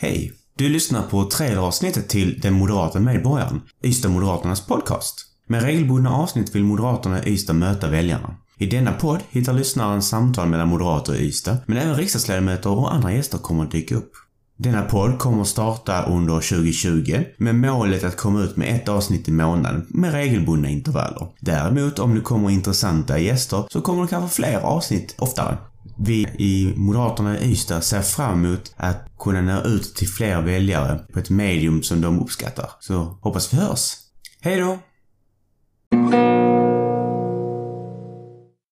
Hej! Du lyssnar på traileravsnittet till Den Moderata Medborgaren, Ystad Moderaternas podcast. Med regelbundna avsnitt vill Moderaterna i Ystad möta väljarna. I denna podd hittar lyssnaren samtal mellan moderater i Ystad, men även riksdagsledamöter och andra gäster kommer att dyka upp. Denna podd kommer att starta under 2020 med målet att komma ut med ett avsnitt i månaden med regelbundna intervaller. Däremot om det kommer intressanta gäster så kommer det kanske fler avsnitt oftare. Vi i Moderaterna i Ystad ser fram emot att kunna nå ut till fler väljare på ett medium som de uppskattar. Så hoppas vi hörs. Hej då!